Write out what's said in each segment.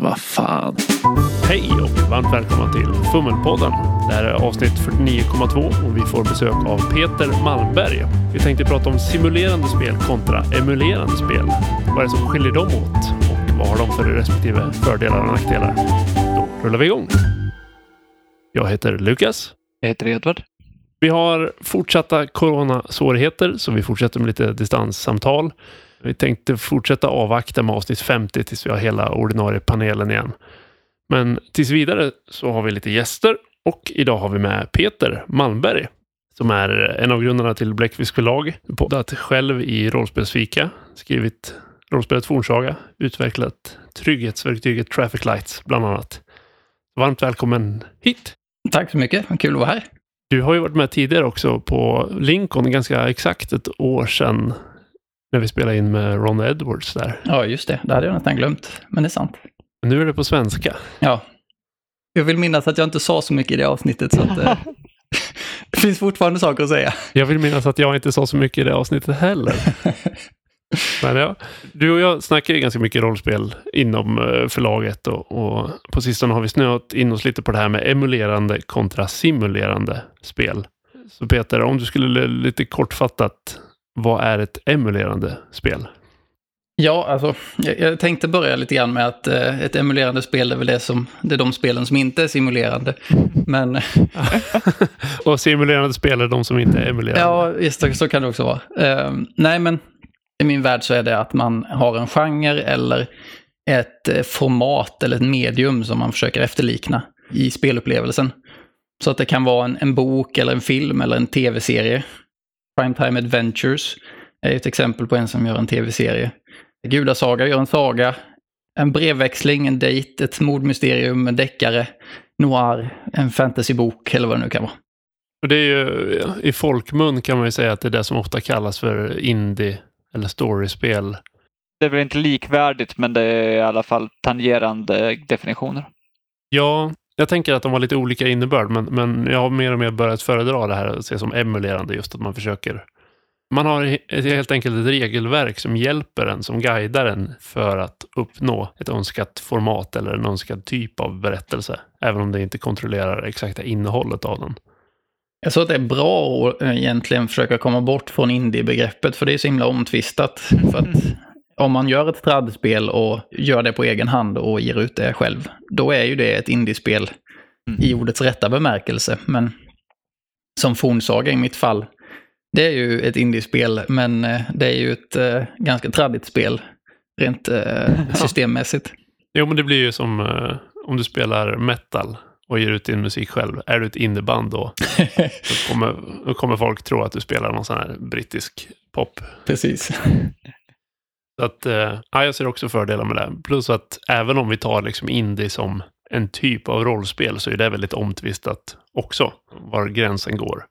Vad fan. Hej och varmt välkomna till Fummelpodden. Det här är avsnitt 49,2 och vi får besök av Peter Malmberg. Vi tänkte prata om simulerande spel kontra emulerande spel. Vad är det som skiljer dem åt och vad har de för respektive fördelar och nackdelar? Då rullar vi igång. Jag heter Lukas. Jag heter Edvard. Vi har fortsatta coronasvårigheter så vi fortsätter med lite distanssamtal. Vi tänkte fortsätta avvakta med avsnitt 50 tills vi har hela ordinarie panelen igen. Men tills vidare så har vi lite gäster och idag har vi med Peter Malmberg som är en av grundarna till Bläckfisk förlag. Poddat själv i rollspelsfika, skrivit rollspelet Fornsaga, utvecklat trygghetsverktyget Traffic Lights bland annat. Varmt välkommen hit! Tack så mycket, kul att vara här. Du har ju varit med tidigare också på Lincoln, ganska exakt ett år sedan när vi spelade in med Ron Edwards där. Ja, just det. Det hade jag nästan glömt. Men det är sant. Men nu är det på svenska. Ja. Jag vill minnas att jag inte sa så mycket i det avsnittet, så att, eh, det finns fortfarande saker att säga. Jag vill minnas att jag inte sa så mycket i det avsnittet heller. Men ja, du och jag snackar ju ganska mycket rollspel inom eh, förlaget och, och på sistone har vi snöat in oss lite på det här med emulerande kontra simulerande spel. Så Peter, om du skulle lite kortfattat, vad är ett emulerande spel? Ja, alltså, jag, jag tänkte börja lite grann med att eh, ett emulerande spel är väl det som, det är de spelen som inte är simulerande. Men och simulerande spel är de som inte är emulerande. ja, just det, så kan det också vara. Eh, nej, men i min värld så är det att man har en genre eller ett eh, format eller ett medium som man försöker efterlikna i spelupplevelsen. Så att det kan vara en, en bok eller en film eller en tv-serie. Primetime Adventures är ett exempel på en som gör en tv-serie. Gudasaga gör en saga. En brevväxling, en dejt, ett mordmysterium, en deckare, noir, en fantasybok eller vad det nu kan vara. Och det är ju, I folkmun kan man ju säga att det är det som ofta kallas för indie eller storyspel. Det är väl inte likvärdigt, men det är i alla fall tangerande definitioner. Ja, jag tänker att de har lite olika innebörd, men, men jag har mer och mer börjat föredra det här att se som emulerande, just att man försöker man har helt enkelt ett regelverk som hjälper en, som guidar en för att uppnå ett önskat format eller en önskad typ av berättelse. Även om det inte kontrollerar exakta innehållet av den. Jag tror att det är bra att egentligen försöka komma bort från indie-begreppet, för det är så himla omtvistat. För att om man gör ett tradspel och gör det på egen hand och ger ut det själv, då är ju det ett indiespel i ordets rätta bemärkelse. Men som Fornsaga i mitt fall, det är ju ett indiespel, men eh, det är ju ett uh, ganska traddigt spel rent uh, systemmässigt. Jo, men det blir ju som uh, om du spelar metal och ger ut din musik själv. Är du ett indieband då, då, kommer, då kommer folk tro att du spelar någon sån här brittisk pop. Precis. Så att, eh, ja, jag ser också fördelar med det. Plus att även om vi tar liksom indie som en typ av rollspel så är det väldigt omtvistat också, var gränsen går.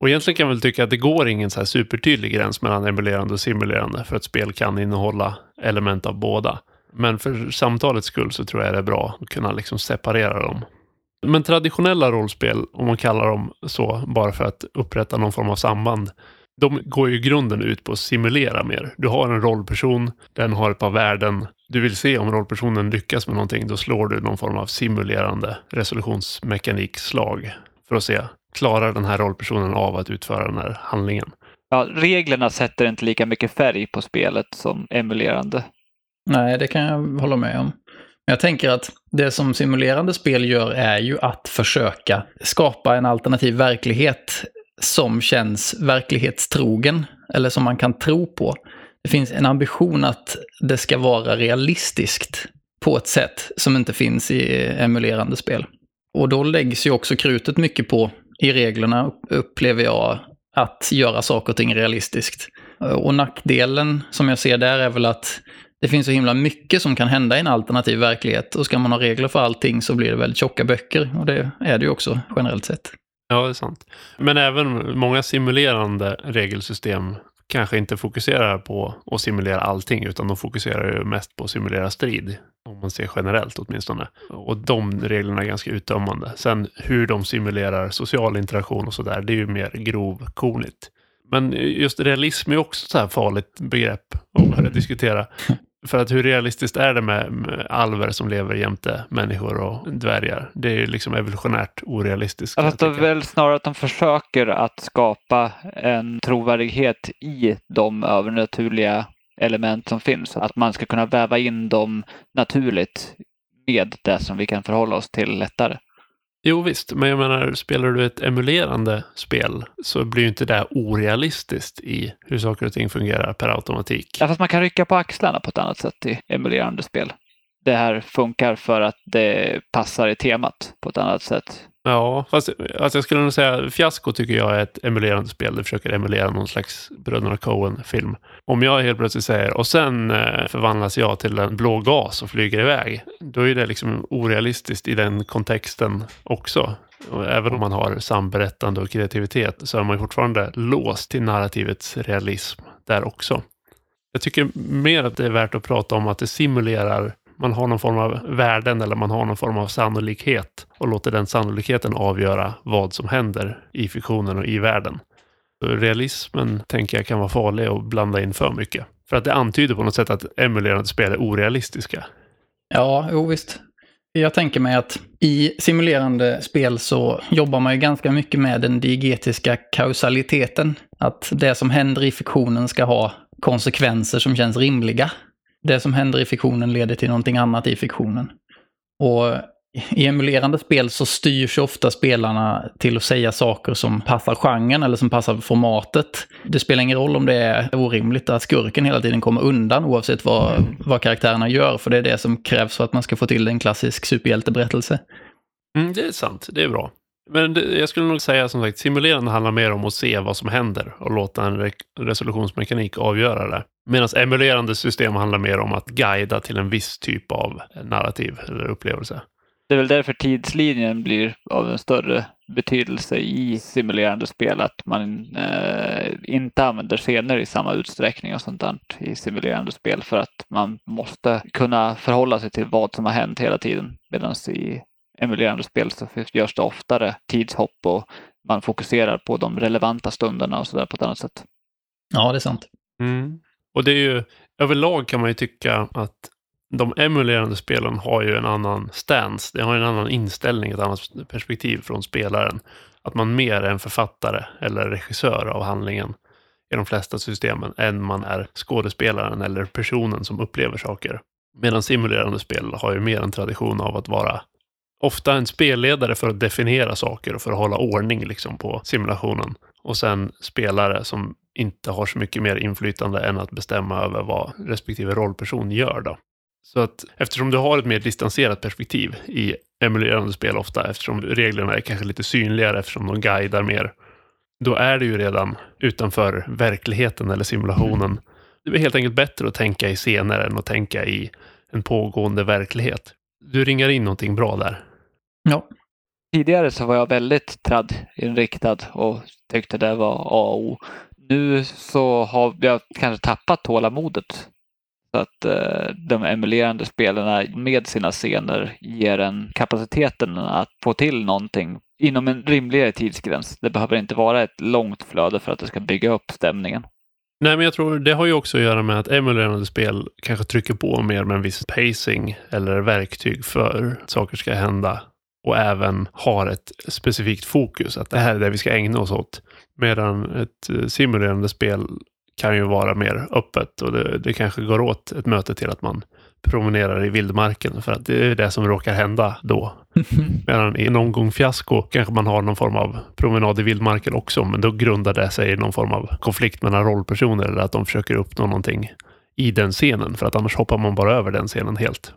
Och egentligen kan jag väl tycka att det går ingen så här supertydlig gräns mellan emulerande och simulerande. För ett spel kan innehålla element av båda. Men för samtalets skull så tror jag det är bra att kunna liksom separera dem. Men traditionella rollspel, om man kallar dem så, bara för att upprätta någon form av samband, de går ju i grunden ut på att simulera mer. Du har en rollperson, den har ett par värden. Du vill se om rollpersonen lyckas med någonting, då slår du någon form av simulerande resolutionsmekanikslag för att se klarar den här rollpersonen av att utföra den här handlingen. Ja, reglerna sätter inte lika mycket färg på spelet som emulerande. Nej, det kan jag hålla med om. Men jag tänker att det som simulerande spel gör är ju att försöka skapa en alternativ verklighet som känns verklighetstrogen, eller som man kan tro på. Det finns en ambition att det ska vara realistiskt på ett sätt som inte finns i emulerande spel. Och då läggs ju också krutet mycket på i reglerna upplever jag att göra saker och ting realistiskt. Och nackdelen som jag ser där är väl att det finns så himla mycket som kan hända i en alternativ verklighet. Och ska man ha regler för allting så blir det väldigt tjocka böcker. Och det är det ju också generellt sett. Ja, det är sant. Men även många simulerande regelsystem kanske inte fokuserar på att simulera allting, utan de fokuserar ju mest på att simulera strid. Om man ser generellt åtminstone. Och de reglerna är ganska uttömmande. Sen hur de simulerar social interaktion och sådär, det är ju mer grovkornigt. Men just realism är också så här farligt begrepp att börja diskutera. För att hur realistiskt är det med, med alver som lever jämte människor och dvärgar? Det är ju liksom evolutionärt orealistiskt. Alltså är tycka. väl snarare att de försöker att skapa en trovärdighet i de övernaturliga element som finns. Att man ska kunna väva in dem naturligt med det som vi kan förhålla oss till lättare. Jo visst, men jag menar, spelar du ett emulerande spel så blir ju inte det orealistiskt i hur saker och ting fungerar per automatik. Ja, fast man kan rycka på axlarna på ett annat sätt i emulerande spel. Det här funkar för att det passar i temat på ett annat sätt. Ja, fast alltså jag skulle nog säga Fiasko tycker jag är ett emulerande spel. Det försöker emulera någon slags Bröderna Coen-film. Om jag helt plötsligt säger och sen eh, förvandlas jag till en blå gas och flyger iväg. Då är det liksom orealistiskt i den kontexten också. Och även om man har samberättande och kreativitet så är man fortfarande låst till narrativets realism där också. Jag tycker mer att det är värt att prata om att det simulerar man har någon form av värden eller man har någon form av sannolikhet och låter den sannolikheten avgöra vad som händer i fiktionen och i världen. Realismen tänker jag kan vara farlig att blanda in för mycket. För att det antyder på något sätt att emulerande spel är orealistiska. Ja, jo visst. Jag tänker mig att i simulerande spel så jobbar man ju ganska mycket med den diegetiska kausaliteten. Att det som händer i fiktionen ska ha konsekvenser som känns rimliga. Det som händer i fiktionen leder till någonting annat i fiktionen. Och i emulerande spel så styrs ofta spelarna till att säga saker som passar genren eller som passar formatet. Det spelar ingen roll om det är orimligt att skurken hela tiden kommer undan oavsett vad, vad karaktärerna gör, för det är det som krävs för att man ska få till en klassisk superhjälteberättelse. Mm, det är sant, det är bra. Men det, jag skulle nog säga som sagt, simulerande handlar mer om att se vad som händer och låta en re resolutionsmekanik avgöra det. Medan emulerande system handlar mer om att guida till en viss typ av narrativ eller upplevelse. Det är väl därför tidslinjen blir av en större betydelse i simulerande spel. Att man eh, inte använder scener i samma utsträckning och sånt där i simulerande spel för att man måste kunna förhålla sig till vad som har hänt hela tiden. Medan i emulerande spel så görs det oftare tidshopp och man fokuserar på de relevanta stunderna och sådär på ett annat sätt. Ja, det är sant. Mm. Och det är ju, överlag kan man ju tycka att de emulerande spelen har ju en annan stance. Det har en annan inställning, ett annat perspektiv från spelaren. Att man mer är en författare eller regissör av handlingen i de flesta systemen än man är skådespelaren eller personen som upplever saker. Medan simulerande spel har ju mer en tradition av att vara ofta en spelledare för att definiera saker och för att hålla ordning liksom på simulationen. Och sen spelare som inte har så mycket mer inflytande än att bestämma över vad respektive rollperson gör. Då. Så att eftersom du har ett mer distanserat perspektiv i emulerande spel ofta, eftersom reglerna är kanske lite synligare eftersom de guidar mer, då är det ju redan utanför verkligheten eller simulationen. Det är helt enkelt bättre att tänka i scener än att tänka i en pågående verklighet. Du ringar in någonting bra där. Ja. Tidigare så var jag väldigt tradd-inriktad och tyckte det var A och O. Nu så har jag kanske tappat tålamodet. Så att eh, de emulerande spelarna med sina scener ger en kapaciteten att få till någonting inom en rimligare tidsgräns. Det behöver inte vara ett långt flöde för att det ska bygga upp stämningen. Nej, men jag tror det har ju också att göra med att emulerande spel kanske trycker på mer med en viss pacing eller verktyg för att saker ska hända och även har ett specifikt fokus, att det här är det vi ska ägna oss åt. Medan ett eh, simulerande spel kan ju vara mer öppet och det, det kanske går åt ett möte till att man promenerar i vildmarken för att det är det som råkar hända då. Medan i en omgång fiasko kanske man har någon form av promenad i vildmarken också, men då grundar det sig i någon form av konflikt mellan rollpersoner eller att de försöker uppnå någonting i den scenen, för att annars hoppar man bara över den scenen helt.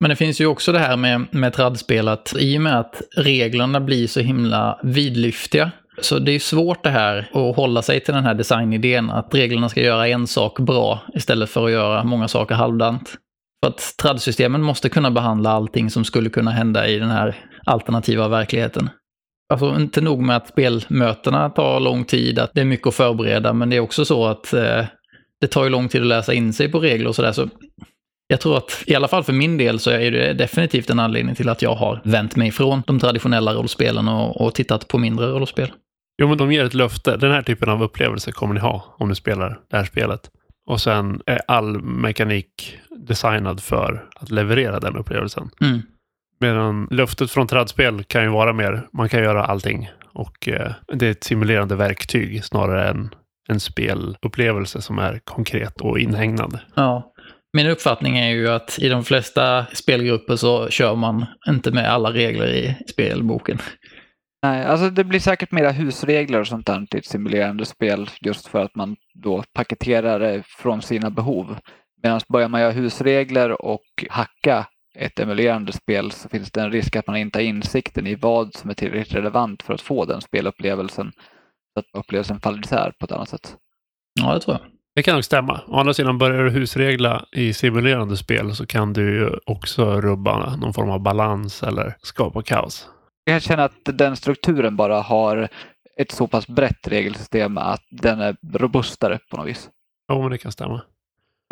Men det finns ju också det här med, med tradspel att i och med att reglerna blir så himla vidlyftiga så det är svårt det här att hålla sig till den här designidén att reglerna ska göra en sak bra istället för att göra många saker halvdant. För att tradsystemen måste kunna behandla allting som skulle kunna hända i den här alternativa verkligheten. Alltså inte nog med att spelmötena tar lång tid, att det är mycket att förbereda, men det är också så att eh, det tar ju lång tid att läsa in sig på regler och sådär. Så jag tror att, i alla fall för min del, så är det definitivt en anledning till att jag har vänt mig från de traditionella rollspelen och, och tittat på mindre rollspel. Jo, men de ger ett löfte. Den här typen av upplevelse kommer ni ha om ni spelar det här spelet. Och sen är all mekanik designad för att leverera den upplevelsen. Mm. Medan luftet från trädspel kan ju vara mer, man kan göra allting. Och eh, det är ett simulerande verktyg snarare än en spelupplevelse som är konkret och inhägnad. Ja. Min uppfattning är ju att i de flesta spelgrupper så kör man inte med alla regler i spelboken. Nej, alltså det blir säkert mera husregler och sånt där till ett simulerande spel just för att man då paketerar det från sina behov. Medan börjar man göra husregler och hacka ett emulerande spel så finns det en risk att man inte har insikten i vad som är tillräckligt relevant för att få den spelupplevelsen. Så att upplevelsen faller isär på ett annat sätt. Ja, det tror jag. Det kan nog stämma. Å andra sidan, börjar du husregla i simulerande spel så kan du ju också rubba någon form av balans eller skapa kaos. Jag känner att den strukturen bara har ett så pass brett regelsystem att den är robustare på något vis. Jo, men det kan stämma.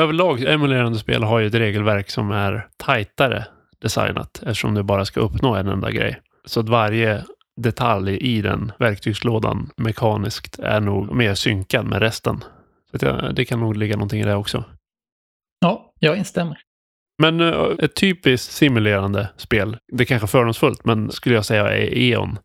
Överlag, emulerande spel har ju ett regelverk som är tajtare designat eftersom du bara ska uppnå en enda grej. Så att varje detalj i den verktygslådan mekaniskt är nog mer synkad med resten. Det kan nog ligga någonting i det också. Ja, jag instämmer. Men eh, ett typiskt simulerande spel, det är kanske fördomsfullt, men skulle jag säga är E.ON.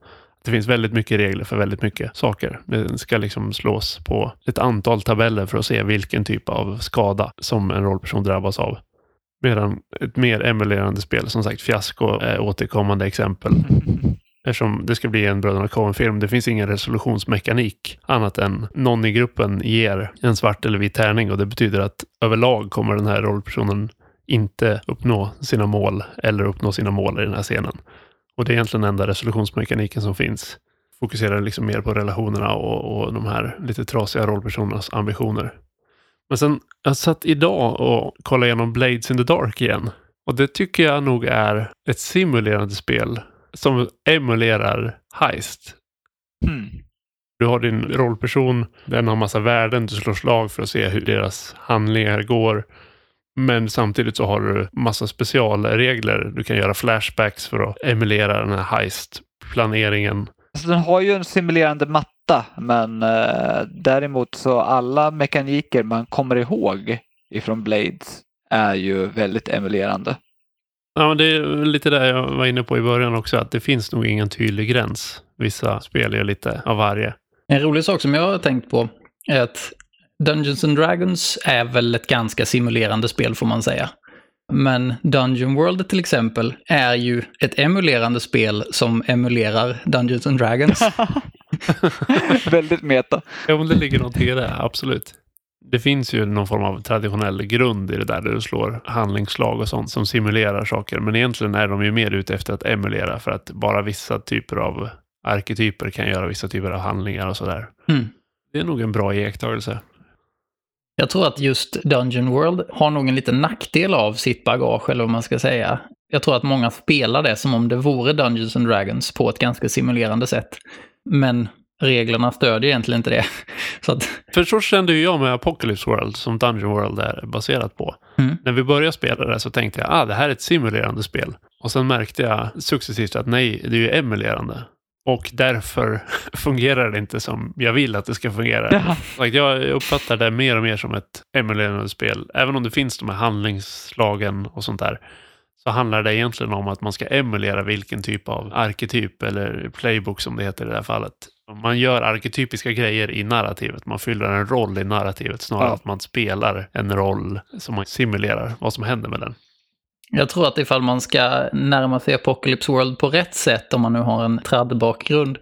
Det finns väldigt mycket regler för väldigt mycket saker. Det ska liksom slås på ett antal tabeller för att se vilken typ av skada som en rollperson drabbas av. Medan ett mer emulerande spel, som sagt Fiasko är återkommande exempel. Eftersom det ska bli en Bröderna Coen-film. Det finns ingen resolutionsmekanik annat än någon i gruppen ger en svart eller vit tärning och det betyder att överlag kommer den här rollpersonen inte uppnå sina mål eller uppnå sina mål i den här scenen. Och det är egentligen den enda resolutionsmekaniken som finns. Fokuserar liksom mer på relationerna och, och de här lite trasiga rollpersonernas ambitioner. Men sen, jag satt idag och kollade igenom Blades in the Dark igen. Och det tycker jag nog är ett simulerande spel som emulerar Heist. Mm. Du har din rollperson, den har massa värden, du slår slag för att se hur deras handlingar går. Men samtidigt så har du massa specialregler. Du kan göra flashbacks för att emulera den här heist-planeringen. Alltså, den har ju en simulerande matta, men eh, däremot så alla mekaniker man kommer ihåg ifrån Blades är ju väldigt emulerande. Ja, men det är lite det jag var inne på i början också, att det finns nog ingen tydlig gräns. Vissa spel gör lite av varje. En rolig sak som jag har tänkt på är att Dungeons and Dragons är väl ett ganska simulerande spel får man säga. Men Dungeon World till exempel är ju ett emulerande spel som emulerar Dungeons and Dragons. väldigt meta. Ja, men det ligger någonting i det, absolut. Det finns ju någon form av traditionell grund i det där, där du slår handlingsslag och sånt som simulerar saker. Men egentligen är de ju mer ute efter att emulera för att bara vissa typer av arketyper kan göra vissa typer av handlingar och sådär. Mm. Det är nog en bra iakttagelse. Jag tror att just Dungeon World har nog en liten nackdel av sitt bagage, eller vad man ska säga. Jag tror att många spelar det som om det vore Dungeons and Dragons på ett ganska simulerande sätt. Men reglerna stödjer egentligen inte det. Så att, För så kände ju jag med Apocalypse World, som Dungeon World är baserat på. Mm. När vi började spela det så tänkte jag, ah, det här är ett simulerande spel. Och sen märkte jag successivt att nej, det är ju emulerande. Och därför fungerar det inte som jag vill att det ska fungera. Like, Jag uppfattar det mer och mer som ett emulerande spel. Även om det finns de här handlingsslagen och sånt där. Så handlar det egentligen om att man ska emulera vilken typ av arketyp eller playbook som det heter i det här fallet. Man gör arketypiska grejer i narrativet. Man fyller en roll i narrativet snarare Ja. att man spelar en roll som man simulerar vad som händer med den. jag tror att ifall man ska närma sig Apocalypse World på rätt sätt, om man nu har en tradd-bakgrund,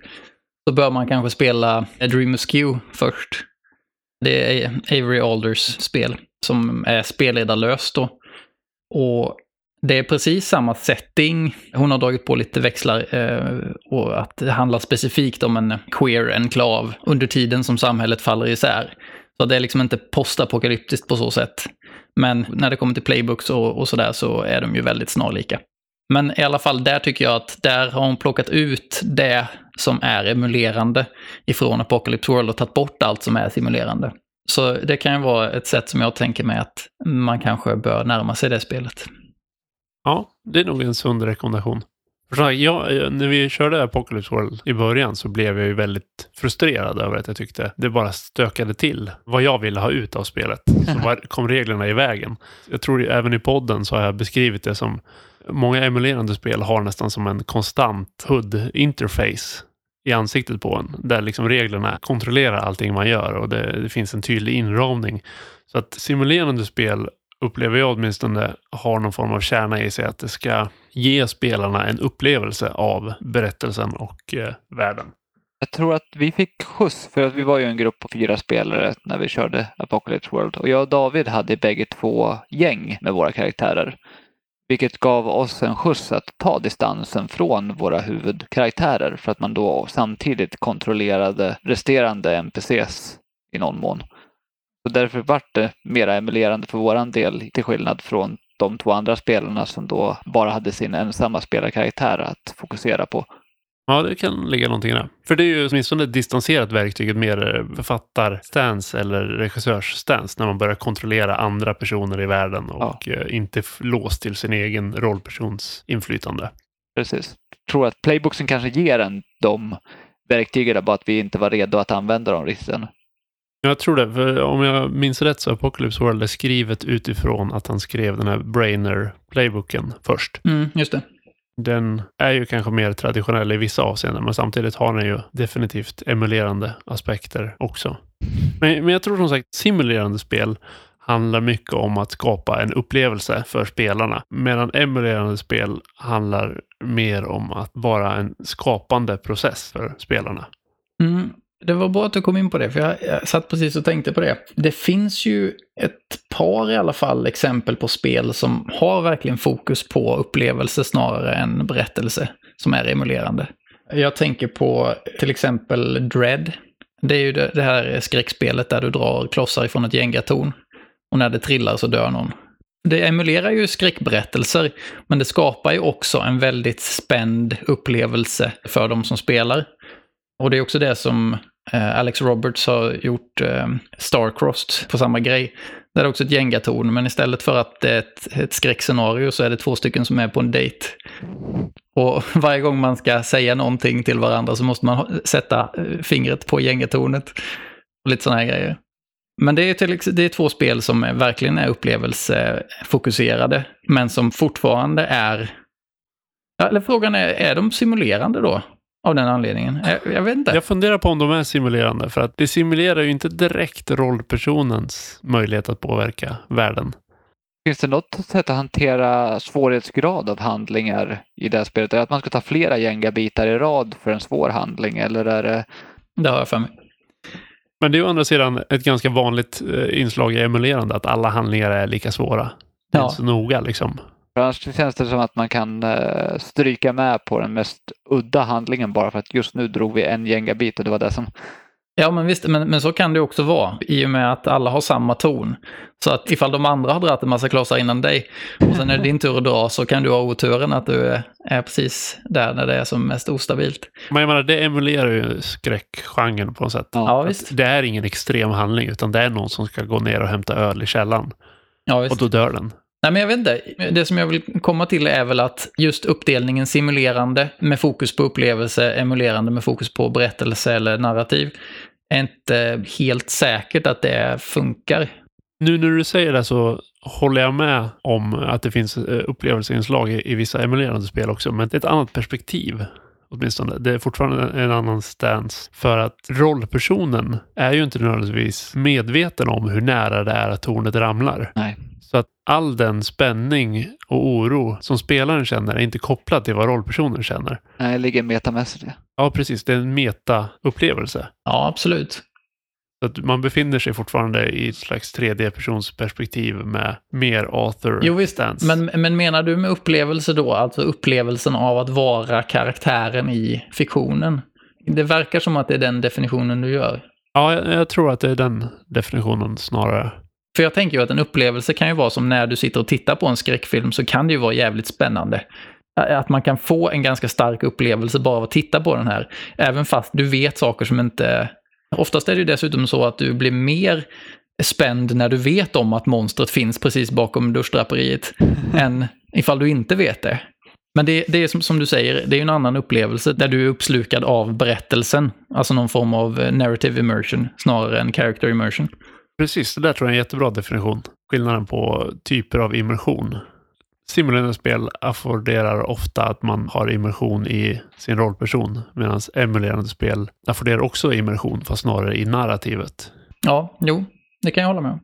så bör man kanske spela A Dream Askew först. Det är Avery Alders spel, som är spelledarlöst då. Och det är precis samma setting. Hon har dragit på lite växlar eh, och att det handlar specifikt om en queer enklav under tiden som samhället faller isär. Så det är liksom inte postapokalyptiskt på så sätt. Men när det kommer till playbooks och, och sådär så är de ju väldigt snarlika. Men i alla fall, där tycker jag att där har hon plockat ut det som är emulerande ifrån Apocalypse World och tagit bort allt som är simulerande. Så det kan ju vara ett sätt som jag tänker mig att man kanske bör närma sig det spelet. Ja, det är nog en sund rekommendation. För jag, när vi körde Apocalypse World i början så blev jag ju väldigt frustrerad över att jag tyckte det bara stökade till vad jag ville ha ut av spelet. Så var, kom reglerna i vägen. Jag tror även i podden så har jag beskrivit det som många emulerande spel har nästan som en konstant HUD-interface i ansiktet på en. Där liksom reglerna kontrollerar allting man gör och det, det finns en tydlig inramning. Så att simulerande spel upplever jag åtminstone har någon form av kärna i sig att det ska ge spelarna en upplevelse av berättelsen och eh, världen. Jag tror att vi fick skjuts för att vi var ju en grupp på fyra spelare när vi körde Apocalypse World och jag och David hade bägge två gäng med våra karaktärer. Vilket gav oss en skjuts att ta distansen från våra huvudkaraktärer för att man då samtidigt kontrollerade resterande NPCs i någon mån. Så därför vart det mera emulerande för våran del till skillnad från de två andra spelarna som då bara hade sin ensamma spelarkaraktär att fokusera på. Ja, det kan ligga någonting i det. För det är ju åtminstone ett distanserat verktyg, ett mer författarstance eller regissörsstance när man börjar kontrollera andra personer i världen och ja. Eh, inte låst till sin egen rollpersons inflytande. Precis. Jag tror att playbooksen kanske ger en de verktygen, bara att vi inte var redo att använda dem riktigt än. Jag tror det, för om jag minns rätt så Apocalypse World är skrivet utifrån att han skrev den här Brainer-playbooken först. Mm, just det. Den är ju kanske mer traditionell i vissa avseenden, men samtidigt har den ju definitivt emulerande aspekter också. Men, men jag tror som sagt, simulerande spel handlar mycket om att skapa en upplevelse för spelarna. Medan emulerande spel handlar mer om att vara en skapande process för spelarna. Mm. Det var bra att du kom in på det, för jag, jag satt precis och tänkte på det. Det finns ju ett par i alla fall exempel på spel som har verkligen fokus på upplevelse snarare än berättelse, som är emulerande. Jag tänker på till exempel Dread. Det är ju det, det här skräckspelet där du drar klossar ifrån ett gängatorn. Och när det trillar så dör någon. Det emulerar ju skräckberättelser, men det skapar ju också en väldigt spänd upplevelse för de som spelar. Och det är också det som eh, Alex Roberts har gjort eh, Starcrossed på samma grej. Där är det också ett gängatorn, men istället för att det är ett, ett skräckscenario så är det två stycken som är på en dejt. Och varje gång man ska säga någonting till varandra så måste man sätta eh, fingret på gängatornet. Och lite sådana här grejer. Men det är, till, det är två spel som verkligen är upplevelsefokuserade, men som fortfarande är... Eller frågan är, är de simulerande då? Av den anledningen. Jag, jag, vet inte. Jag funderar på om de är simulerande. För att det simulerar ju inte direkt rollpersonens möjlighet att påverka världen. Finns det något sätt att hantera svårighetsgrad av handlingar i det här spelet? Är det att man ska ta flera gängabitar i rad för en svår handling? Eller är det... Det har jag för mig. Men det är å andra sidan ett ganska vanligt eh, inslag i emulerande, att alla handlingar är lika svåra. Det är inte så noga liksom. Annars känns det som att man kan uh, stryka med på den mest udda handlingen bara för att just nu drog vi en gängabit och det var det som... Ja, men visst, men, men så kan det också vara i och med att alla har samma ton. Så att ifall de andra har dragit en massa klossar innan dig och sen är det din tur att dra så kan du ha oturen att du är, är precis där när det är som mest ostabilt. Men jag menar, det emulerar ju skräckgenren på något sätt. Ja, visst. Det är ingen extrem handling utan det är någon som ska gå ner och hämta öl i källan. Ja. Och då dör den. Nej, men jag vet inte. Det som jag vill komma till är väl att just uppdelningen simulerande med fokus på upplevelse, emulerande med fokus på berättelse eller narrativ, är inte helt säkert att det funkar. Nu när du säger det så håller jag med om att det finns eh, upplevelseinslag i vissa emulerande spel också, men det är ett annat perspektiv åtminstone. Det är fortfarande en annan stance. För att rollpersonen är ju inte nödvändigtvis medveten om hur nära det är att tornet ramlar. Nej. Så att all den spänning och oro som spelaren känner är inte kopplad till vad rollpersonen känner. Nej, det ligger metamässigt. Ja, precis. Det är en meta-upplevelse. Ja, absolut. Så att man befinner sig fortfarande i ett slags tredje persons perspektiv med mer author Jo visst, men, men menar du med upplevelse då, alltså upplevelsen av att vara karaktären i fiktionen? Det verkar som att det är den definitionen du gör. Ja, jag, jag tror att det är den definitionen snarare. För jag tänker ju att en upplevelse kan ju vara som när du sitter och tittar på en skräckfilm så kan det ju vara jävligt spännande. Att man kan få en ganska stark upplevelse bara av att titta på den här. Även fast du vet saker som inte... Oftast är det ju dessutom så att du blir mer spänd när du vet om att monstret finns precis bakom duschdraperiet än ifall du inte vet det. Men det, det är som, som du säger, det är en annan upplevelse där du är uppslukad av berättelsen. Alltså någon form av eh, narrative immersion snarare än character immersion. Precis, det där tror jag är en jättebra definition. Skillnaden på typer av immersion. Simulerande spel afforderar ofta att man har immersion i sin rollperson, medan emulerande spel afforderar också immersion, fast snarare i narrativet. Ja, jo, det kan jag hålla med om.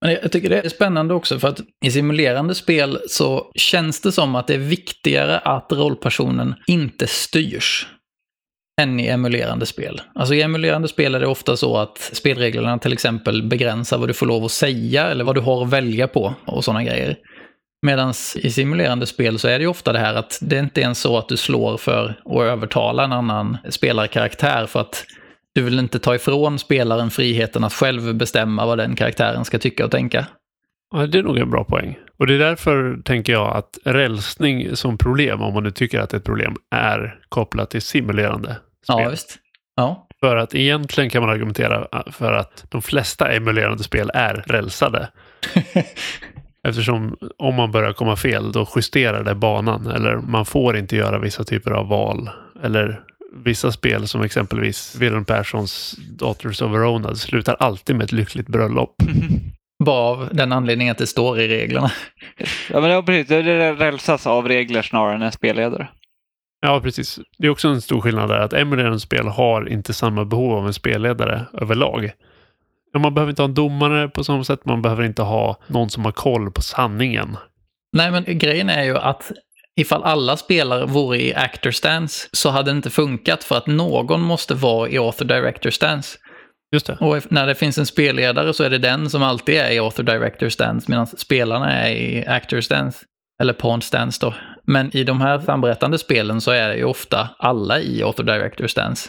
Men jag tycker det är spännande också för att i simulerande spel så känns det som att det är viktigare att rollpersonen inte styrs än i emulerande spel. Alltså i emulerande spel är det ofta så att spelreglerna till exempel begränsar vad du får lov att säga eller vad du har att välja på och sådana grejer. Medan i simulerande spel så är det ju ofta det här att det är inte ens så att du slår för att övertala en annan spelarkaraktär för att du vill inte ta ifrån spelaren friheten att själv bestämma vad den karaktären ska tycka och tänka. Ja, det är nog en bra poäng. Och det är därför tänker jag att rälsning som problem, om man nu tycker att det är ett problem, är kopplat till simulerande spel. Ja, visst. Ja. För att egentligen kan man argumentera för att de flesta emulerande spel är rälsade. Eftersom om man börjar komma fel, då justerar det banan. Eller man får inte göra vissa typer av val. Eller vissa spel som exempelvis Wilhelm Perssons Daughters of Verona slutar alltid med ett lyckligt bröllop. Bara av den anledningen att det står i reglerna. Ja, men det, precis, det rälsas av regler snarare än en spelledare. Ja, precis. Det är också en stor skillnad där att emulerande spel har inte samma behov av en spelledare överlag. Man behöver inte ha en domare på samma sätt. Man behöver inte ha någon som har koll på sanningen. Nej, men grejen är ju att ifall alla spelare vore i actor stance så hade det inte funkat för att någon måste vara i author director stance. Just det. Och när det finns en spelledare så är det den som alltid är i author director stance medan spelarna är i actor stance. Eller pawn stance då. Men i de här samberättande spelen så är det ju ofta alla i author director stance.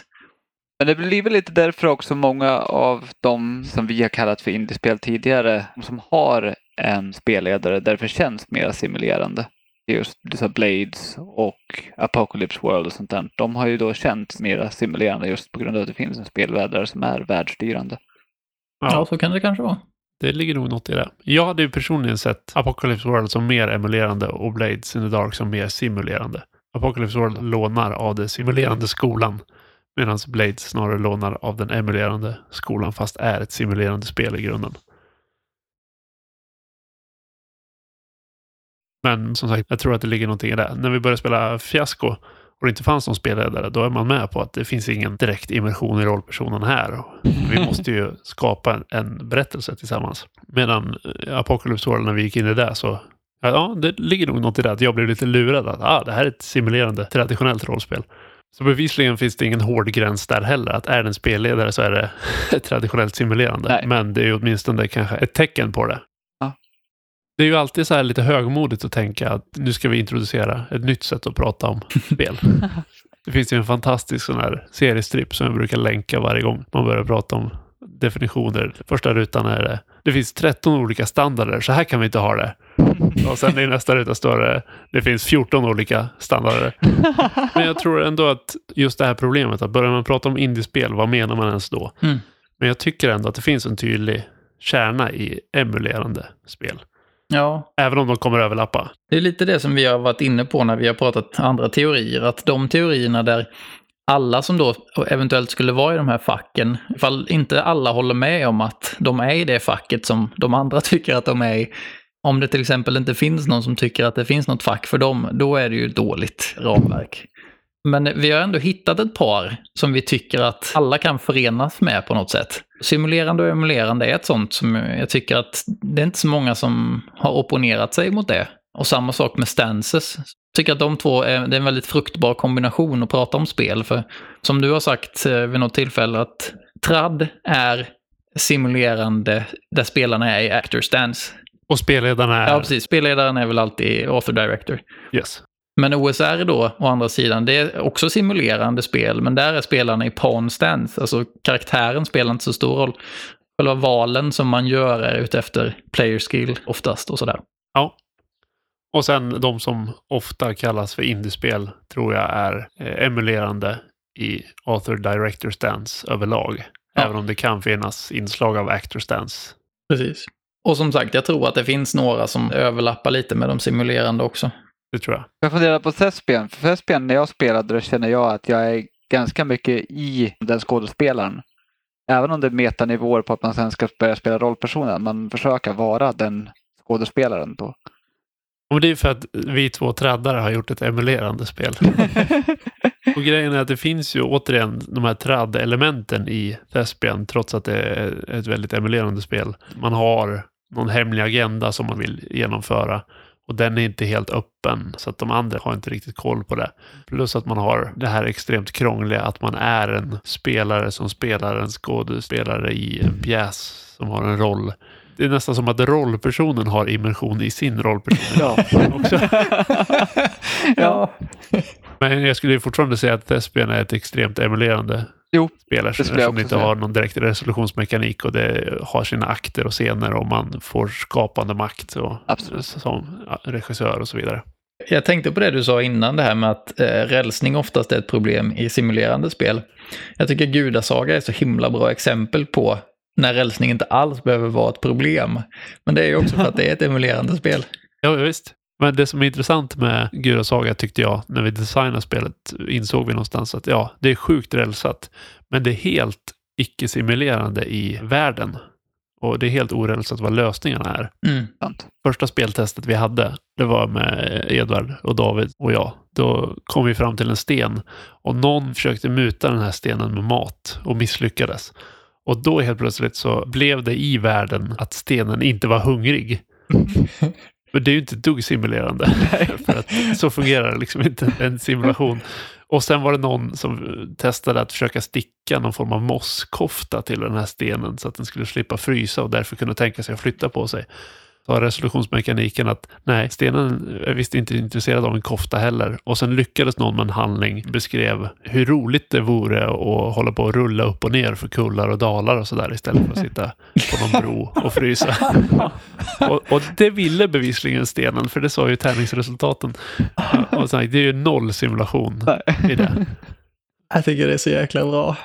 Men det blir väl lite därför också många av de som vi har kallat för indiespel tidigare, som har en spelledare, därför känns mer simulerande. Just så Blades och Apocalypse World och sånt där. De har ju då känts mer simulerande just på grund av att det finns en spelledare som är världsstyrande. Ja. ja, så kan det kanske vara. Det ligger nog något i det. Jag hade ju personligen sett Apocalypse World som mer emulerande och Blades in the Dark som mer simulerande. Apocalypse World lånar av den simulerande skolan medan Blades snarare lånar av den emulerande skolan fast är ett simulerande spel i grunden. Men som sagt, jag tror att det ligger någonting i det. När vi började spela Fiasko och det inte fanns någon spelledare, då är man med på att det finns ingen direkt immersion i rollpersonen här. Vi måste ju skapa en, en berättelse tillsammans. Medan eh, Apocalypse World, när vi gick in i det, så ja, det ligger nog något i det. Att jag blev lite lurad att ah, det här är ett simulerande traditionellt rollspel. Så bevisligen finns det ingen hård gräns där heller. Att är det en spelledare så är det traditionellt simulerande. Nej. Men det är ju åtminstone kanske ett tecken på det. Det är ju alltid så här lite högmodigt att tänka att nu ska vi introducera ett nytt sätt att prata om spel. Det finns ju en fantastisk sån här seriestripp som jag brukar länka varje gång man börjar prata om definitioner. Första rutan är det, det finns 13 olika standarder, så här kan vi inte ha det. Och sen i nästa ruta står det, det finns 14 olika standarder. Men jag tror ändå att just det här problemet, att börjar man prata om indiespel, vad menar man ens då? Mm. Men jag tycker ändå att det finns en tydlig kärna i emulerande spel. Ja. Även om de kommer överlappa. Det är lite det som vi har varit inne på när vi har pratat andra teorier. Att de teorierna där alla som då eventuellt skulle vara i de här facken, ifall inte alla håller med om att de är i det facket som de andra tycker att de är i, om det till exempel inte finns någon som tycker att det finns något fack för dem, då är det ju dåligt ramverk. Men vi har ändå hittat ett par som vi tycker att alla kan förenas med på något sätt. Simulerande och emulerande är ett sånt som jag tycker att det är inte så många som har opponerat sig mot det. Och samma sak med stances. Tycker att de två är, det är en väldigt fruktbar kombination att prata om spel. För som du har sagt eh, vid något tillfälle att trad är simulerande där spelarna är i actor stance. Och spelledarna är? Ja, precis. Spelledaren är väl alltid author director. Yes. Men OSR då, å andra sidan, det är också simulerande spel, men där är spelarna i pawn stance. Alltså karaktären spelar inte så stor roll. Själva valen som man gör är utefter player skill oftast och sådär. Ja. Och sen de som ofta kallas för indiespel tror jag är eh, emulerande i author director stance överlag. Ja. Även om det kan finnas inslag av actor stance. Precis. Och som sagt, jag tror att det finns några som överlappar lite med de simulerande också. Det tror jag. Jag funderar på Thespian. För Thespian, när jag spelade det känner jag att jag är ganska mycket i den skådespelaren. Även om det är metanivåer på att man sen ska börja spela rollpersonen, man försöker vara den skådespelaren då. Och det är för att vi två traddare har gjort ett emulerande spel. och grejen är att det finns ju återigen de här tradd-elementen i Thespian, trots att det är ett väldigt emulerande spel. Man har någon hemlig agenda som man vill genomföra. Och den är inte helt öppen, så att de andra har inte riktigt koll på det. Plus att man har det här extremt krångliga att man är en spelare som spelar en skådespelare i en pjäs som har en roll. Det är nästan som att rollpersonen har immersion i sin rollperson. Ja. Ja. Men jag skulle ju fortfarande säga att Thespian är ett extremt emulerande Jo, spel eftersom det inte säga. har någon direkt resolutionsmekanik och det har sina akter och scener och man får skapande makt och, Absolut. som regissör och så vidare. Jag tänkte på det du sa innan, det här med att eh, rälsning oftast är ett problem i simulerande spel. Jag tycker Gudasaga är så himla bra exempel på när rälsning inte alls behöver vara ett problem. Men det är ju också för att det är ett emulerande spel. Ja, visst. Men det som är intressant med Gudasaga tyckte jag, när vi designade spelet, insåg vi någonstans att ja, det är sjukt rälsat. Men det är helt icke-simulerande i världen. Och det är helt orälsat vad lösningarna är. Mm. Första speltestet vi hade, det var med Edvard och David och jag. Då kom vi fram till en sten och någon försökte muta den här stenen med mat och misslyckades. Och då helt plötsligt så blev det i världen att stenen inte var hungrig. Men det är ju inte ett dugg simulerande. För att så fungerar liksom inte en simulation. Och sen var det någon som testade att försöka sticka någon form av mosskofta till den här stenen så att den skulle slippa frysa och därför kunna tänka sig att flytta på sig. Så har resolutionsmekaniken att nej, stenen är visst inte intresserad av en kofta heller. Och sen lyckades någon med en handling beskrev hur roligt det vore att hålla på och rulla upp och ner för kullar och dalar och sådär istället för att sitta på någon bro och frysa. och, och det ville bevisligen stenen, för det sa ju tärningsresultaten. Och så, här, det är ju noll simulation i det. Jag tycker det är så jäkla bra.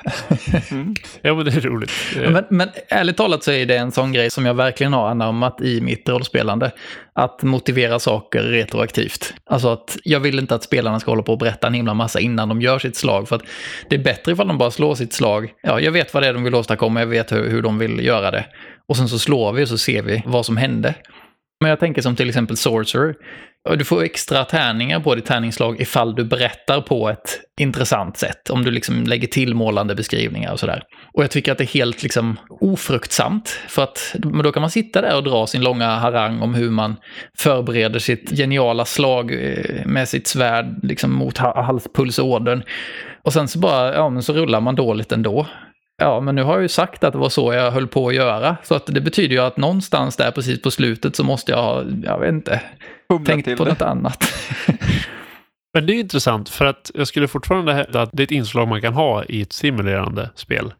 Mm. Ja, men det är roligt. Men, men ärligt talat så är det en sån grej som jag verkligen har anammat i mitt rollspelande. Att motivera saker retroaktivt. Alltså att jag vill inte att spelarna ska hålla på och berätta en himla massa innan de gör sitt slag. För att det är bättre ifall de bara slår sitt slag. Ja, jag vet vad det är de vill åstadkomma, jag vet hur, hur de vill göra det. Och sen så slår vi och så ser vi vad som hände. Men jag tänker som till exempel Sorcerer. Du får extra tärningar på ditt tärningsslag ifall du berättar på ett intressant sätt. Om du liksom lägger till målande beskrivningar och sådär. Och jag tycker att det är helt liksom ofruktsamt. För att då kan man sitta där och dra sin långa harang om hur man förbereder sitt geniala slag eh, med sitt svärd liksom mot halspulsådern. Och sen så bara, ja men så rullar man dåligt ändå. Ja, men nu har jag ju sagt att det var så jag höll på att göra. Så att det betyder ju att någonstans där precis på slutet så måste jag ha, jag vet inte, Humla tänkt på det. något annat. Men det är intressant för att jag skulle fortfarande hävda att det är ett inslag man kan ha i ett simulerande spel.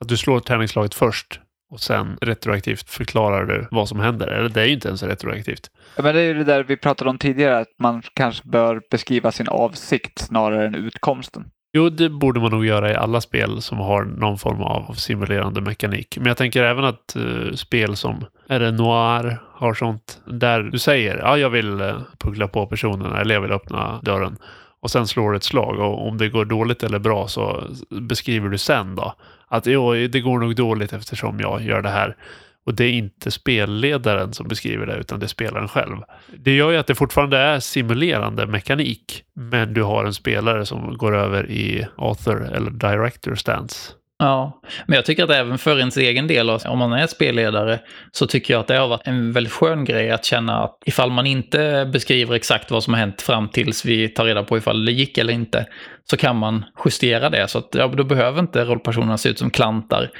Att du slår tärningslaget först och sen retroaktivt förklarar du vad som händer. Eller det är ju inte ens retroaktivt. Ja, Men det är ju det där vi pratade om tidigare, att man kanske bör beskriva sin avsikt snarare än utkomsten. Jo, det borde man nog göra i alla spel som har någon form av simulerande mekanik. Men jag tänker även att uh, spel som är det Noir har sånt där du säger ja, jag vill eh, uh, puckla på personen eller jag vill öppna dörren. Och sen slår du ett slag och om det går dåligt eller bra så beskriver du sen då att jo, det går nog dåligt eftersom jag gör det här. Och det är inte spelledaren som beskriver det, utan det är spelaren själv. Det gör ju att det fortfarande är simulerande mekanik, men du har en spelare som går över i author eller director stance. Ja, men jag tycker att även för ens egen del, alltså, om man är spelledare, så tycker jag att det har varit en väldigt skön grej att känna att ifall man inte beskriver exakt vad som har hänt fram tills vi tar reda på ifall det gick eller inte, så kan man justera det. Så att ja, då behöver inte rollpersonerna se ut som klantar.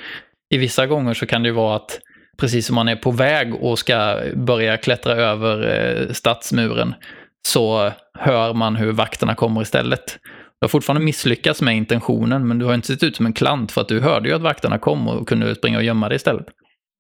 I vissa gånger så kan det ju vara att precis som man är på väg och ska börja klättra över eh, stadsmuren så hör man hur vakterna kommer istället. Du har fortfarande misslyckats med intentionen, men du har inte sett ut som en klant för att du hörde ju att vakterna kom och kunde springa och gömma dig istället.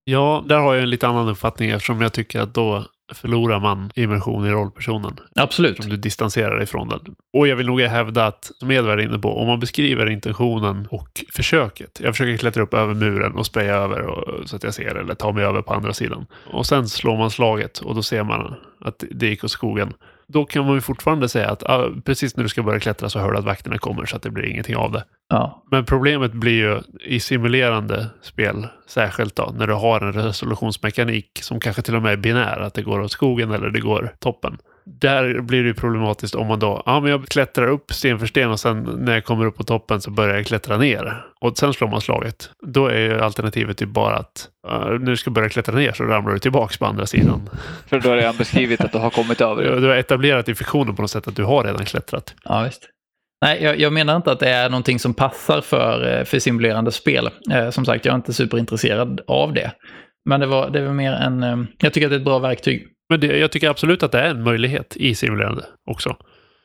Ja, där har jag en lite annan uppfattning eftersom jag tycker att då förlorar man immersion i rollpersonen. Absolut. Som du distanserar dig från den. Och jag vill nog hävda att, som Edvard är inne på, om man beskriver intentionen och försöket. Jag försöker klättra upp över muren och speja över och, så att jag ser eller ta mig över på andra sidan. Och sen slår man slaget och då ser man att det gick åt skogen. Då kan man ju fortfarande säga att ah, precis när du ska börja klättra så hör du att vakterna kommer så att det blir ingenting av det. Ja, Men problemet blir ju i simulerande spel, särskilt då, när du har en resolutionsmekanik som kanske till och med är binär, att det går åt skogen eller det går toppen. Där blir det ju problematiskt om man då, ja men jag klättrar upp sten för sten och sen när jag kommer upp på toppen så börjar jag klättra ner. Och sen slår man slaget. Då är ju alternativet typ bara att uh, du ska börja klättra ner så ramlar du tillbaks på andra sidan. För då har jag beskrivit att du har kommit över det. Du har etablerat i fiktionen på något sätt att du har redan klättrat. ja visst. Nej, jag, jag menar inte att det är någonting som passar för, eh, för simulerande spel. Eh, som sagt, jag är inte superintresserad av det. Men det var, det var mer en... eh, Jag tycker att det är ett bra verktyg. Men det, jag tycker absolut att det är en möjlighet i simulerande också.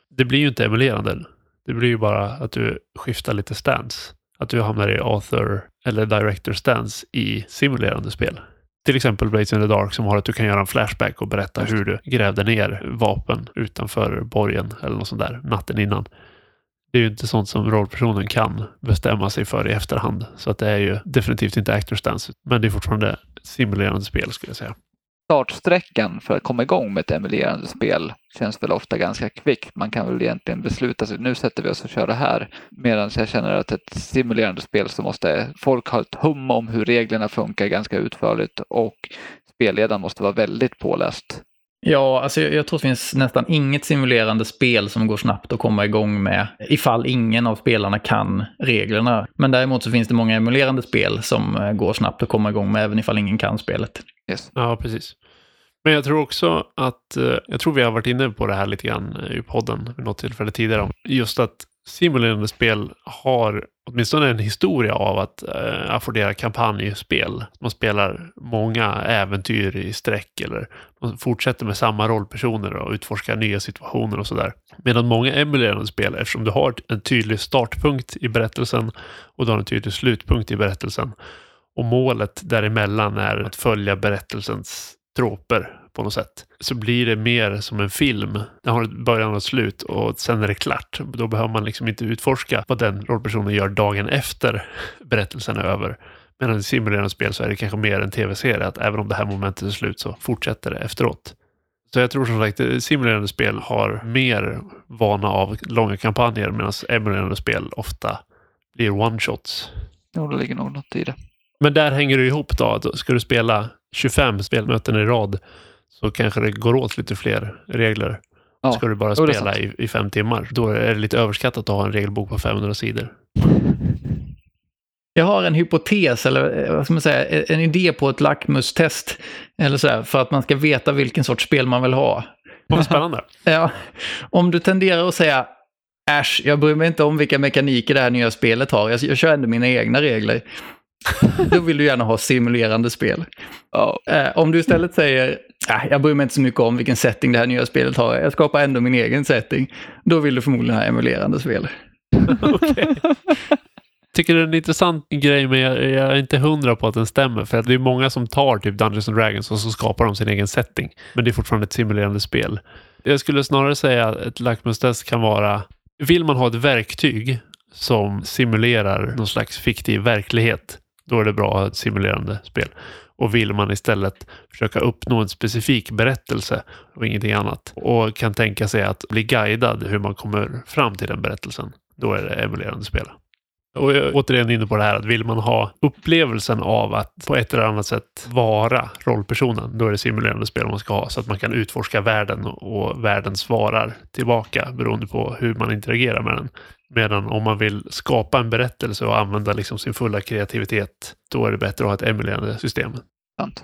Det blir ju inte emulerande. Det blir ju bara att du skiftar lite stance. Att du hamnar i author eller director stance i simulerande spel. Till exempel Blades in the Dark som har att du kan göra en flashback och berätta hur du grävde ner vapen utanför borgen eller något sånt där natten innan. Det är ju inte sånt som rollpersonen kan bestämma sig för i efterhand. Så att det är ju definitivt inte actor stance. Men det är fortfarande simulerande spel skulle jag säga. Startsträckan för att komma igång med ett emulerande spel känns väl ofta ganska kvick. Man kan väl egentligen besluta sig, nu sätter vi oss och kör det här. Medan jag känner att ett simulerande spel så måste folk ha ett hum om hur reglerna funkar ganska utförligt och spelledaren måste vara väldigt påläst. Ja, alltså jag, jag tror det finns nästan inget simulerande spel som går snabbt att komma igång med ifall ingen av spelarna kan reglerna. Men däremot så finns det många emulerande spel som eh, går snabbt att komma igång med även ifall ingen kan spelet. Yes. Ja, precis. Men jag tror också att, eh, jag tror vi har varit inne på det här lite grann i podden vid något tillfälle tidigare. Just att simulerande spel har åtminstone en historia av att eh, affordera kampanjspel. Man spelar många äventyr i sträck eller man fortsätter med samma rollpersoner och utforskar nya situationer och sådär. Medan många emulerande spel, eftersom du har en tydlig startpunkt i berättelsen och du har en tydlig slutpunkt i berättelsen och målet däremellan är att följa berättelsens troper på något sätt. Så blir det mer som en film. Den har ett början och ett slut och sen är det klart. Då behöver man liksom inte utforska vad den rollpersonen gör dagen efter berättelsen är över. Medan i simulerande spel så är det kanske mer en tv-serie, att även om det här momentet är slut så fortsätter det efteråt. Så jag tror som sagt att simulerande spel har mer vana av långa kampanjer medan emulerande spel ofta blir one-shots. Jo, det ligger nog något i det. Men där hänger det ihop då. Ska du spela 25 spelmöten i rad så kanske det går åt lite fler regler. Ja, Ska du bara spela i, i fem timmar, då är det lite överskattat att ha en regelbok på 500 sidor. Jag har en hypotes, eller eh, vad ska man säga, en idé på ett lackmustest. Eller så här, för att man ska veta vilken sorts spel man vill ha. Vad spännande. Ja, om du tenderar att säga Äsch, jag bryr mig inte om vilka mekaniker det här nya spelet har. Jag, jag kör ändå mina egna regler. Då vill du gärna ha simulerande spel. Ja, Eh, om du istället säger Äh, jag bryr mig inte så mycket om vilken setting det här nya spelet har. Jag skapar ändå min egen setting. Då vill du förmodligen ha emulerande spel. Okej. tycker det är en intressant grej, men jag, jag är inte hundra på att den stämmer. För att det är många som tar typ Dungeons and Dragons och så skapar de sin egen setting. Men det är fortfarande ett simulerande spel. Jag skulle snarare säga att ett lackmustest kan vara, vill man ha ett verktyg som simulerar någon slags fiktiv verklighet, då är det bra att ha ett simulerande spel. Och vill man istället försöka uppnå en specifik berättelse och ingenting annat och kan tänka sig att bli guidad hur man kommer fram till den berättelsen, då är det emulerande spel. Och jag är återigen inne på det här att vill man ha upplevelsen av att på ett eller annat sätt vara rollpersonen, då är det simulerande spel man ska ha så att man kan utforska världen och världen svarar tillbaka beroende på hur man interagerar med den. Medan om man vill skapa en berättelse och använda liksom sin fulla kreativitet, då är det bättre att ha ett emulerande system. sant.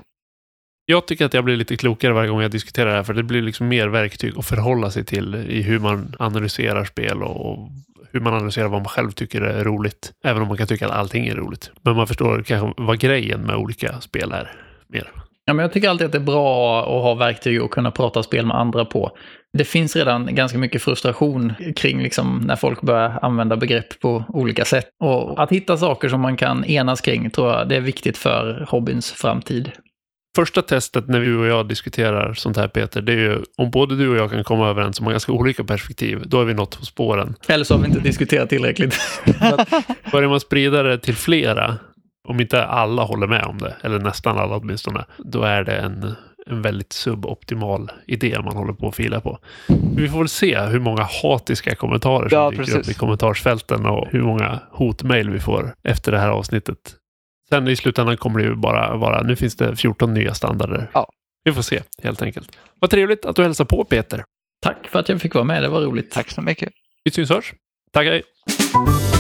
Jag tycker att jag blir lite klokare varje gång jag diskuterar det här, för det blir liksom mer verktyg att förhålla sig till i hur man analyserar spel och hur man analyserar vad man själv tycker är roligt. Även om man kan tycka att allting är roligt. Men man förstår kanske vad grejen med olika spel är mer. Ja, men jag tycker alltid att det är bra att ha verktyg och kunna prata spel med andra på. Det finns redan ganska mycket frustration kring liksom när folk börjar använda begrepp på olika sätt. Och att hitta saker som man kan enas kring tror jag det är viktigt för hobbyns framtid. Första testet när du och jag diskuterar sånt här Peter, det är ju om både du och jag kan komma överens om ganska olika perspektiv, då är vi nått på spåren. Eller så har vi inte diskuterat tillräckligt. Börjar man sprida det till flera, om inte alla håller med om det, eller nästan alla åtminstone, då är det en, en väldigt suboptimal idé man håller på att fila på. Vi får väl se hur många hatiska kommentarer som Ja, dyker precis. upp i kommentarsfälten och hur många hotmail vi får efter det här avsnittet. Sen i slutändan kommer det ju bara vara, nu finns det 14 nya standarder. Ja. Vi får se helt enkelt. Vad trevligt att du hälsar på Peter. Tack för att jag fick vara med, det var roligt. Tack så mycket. Vi syns hörs. Tack, hej.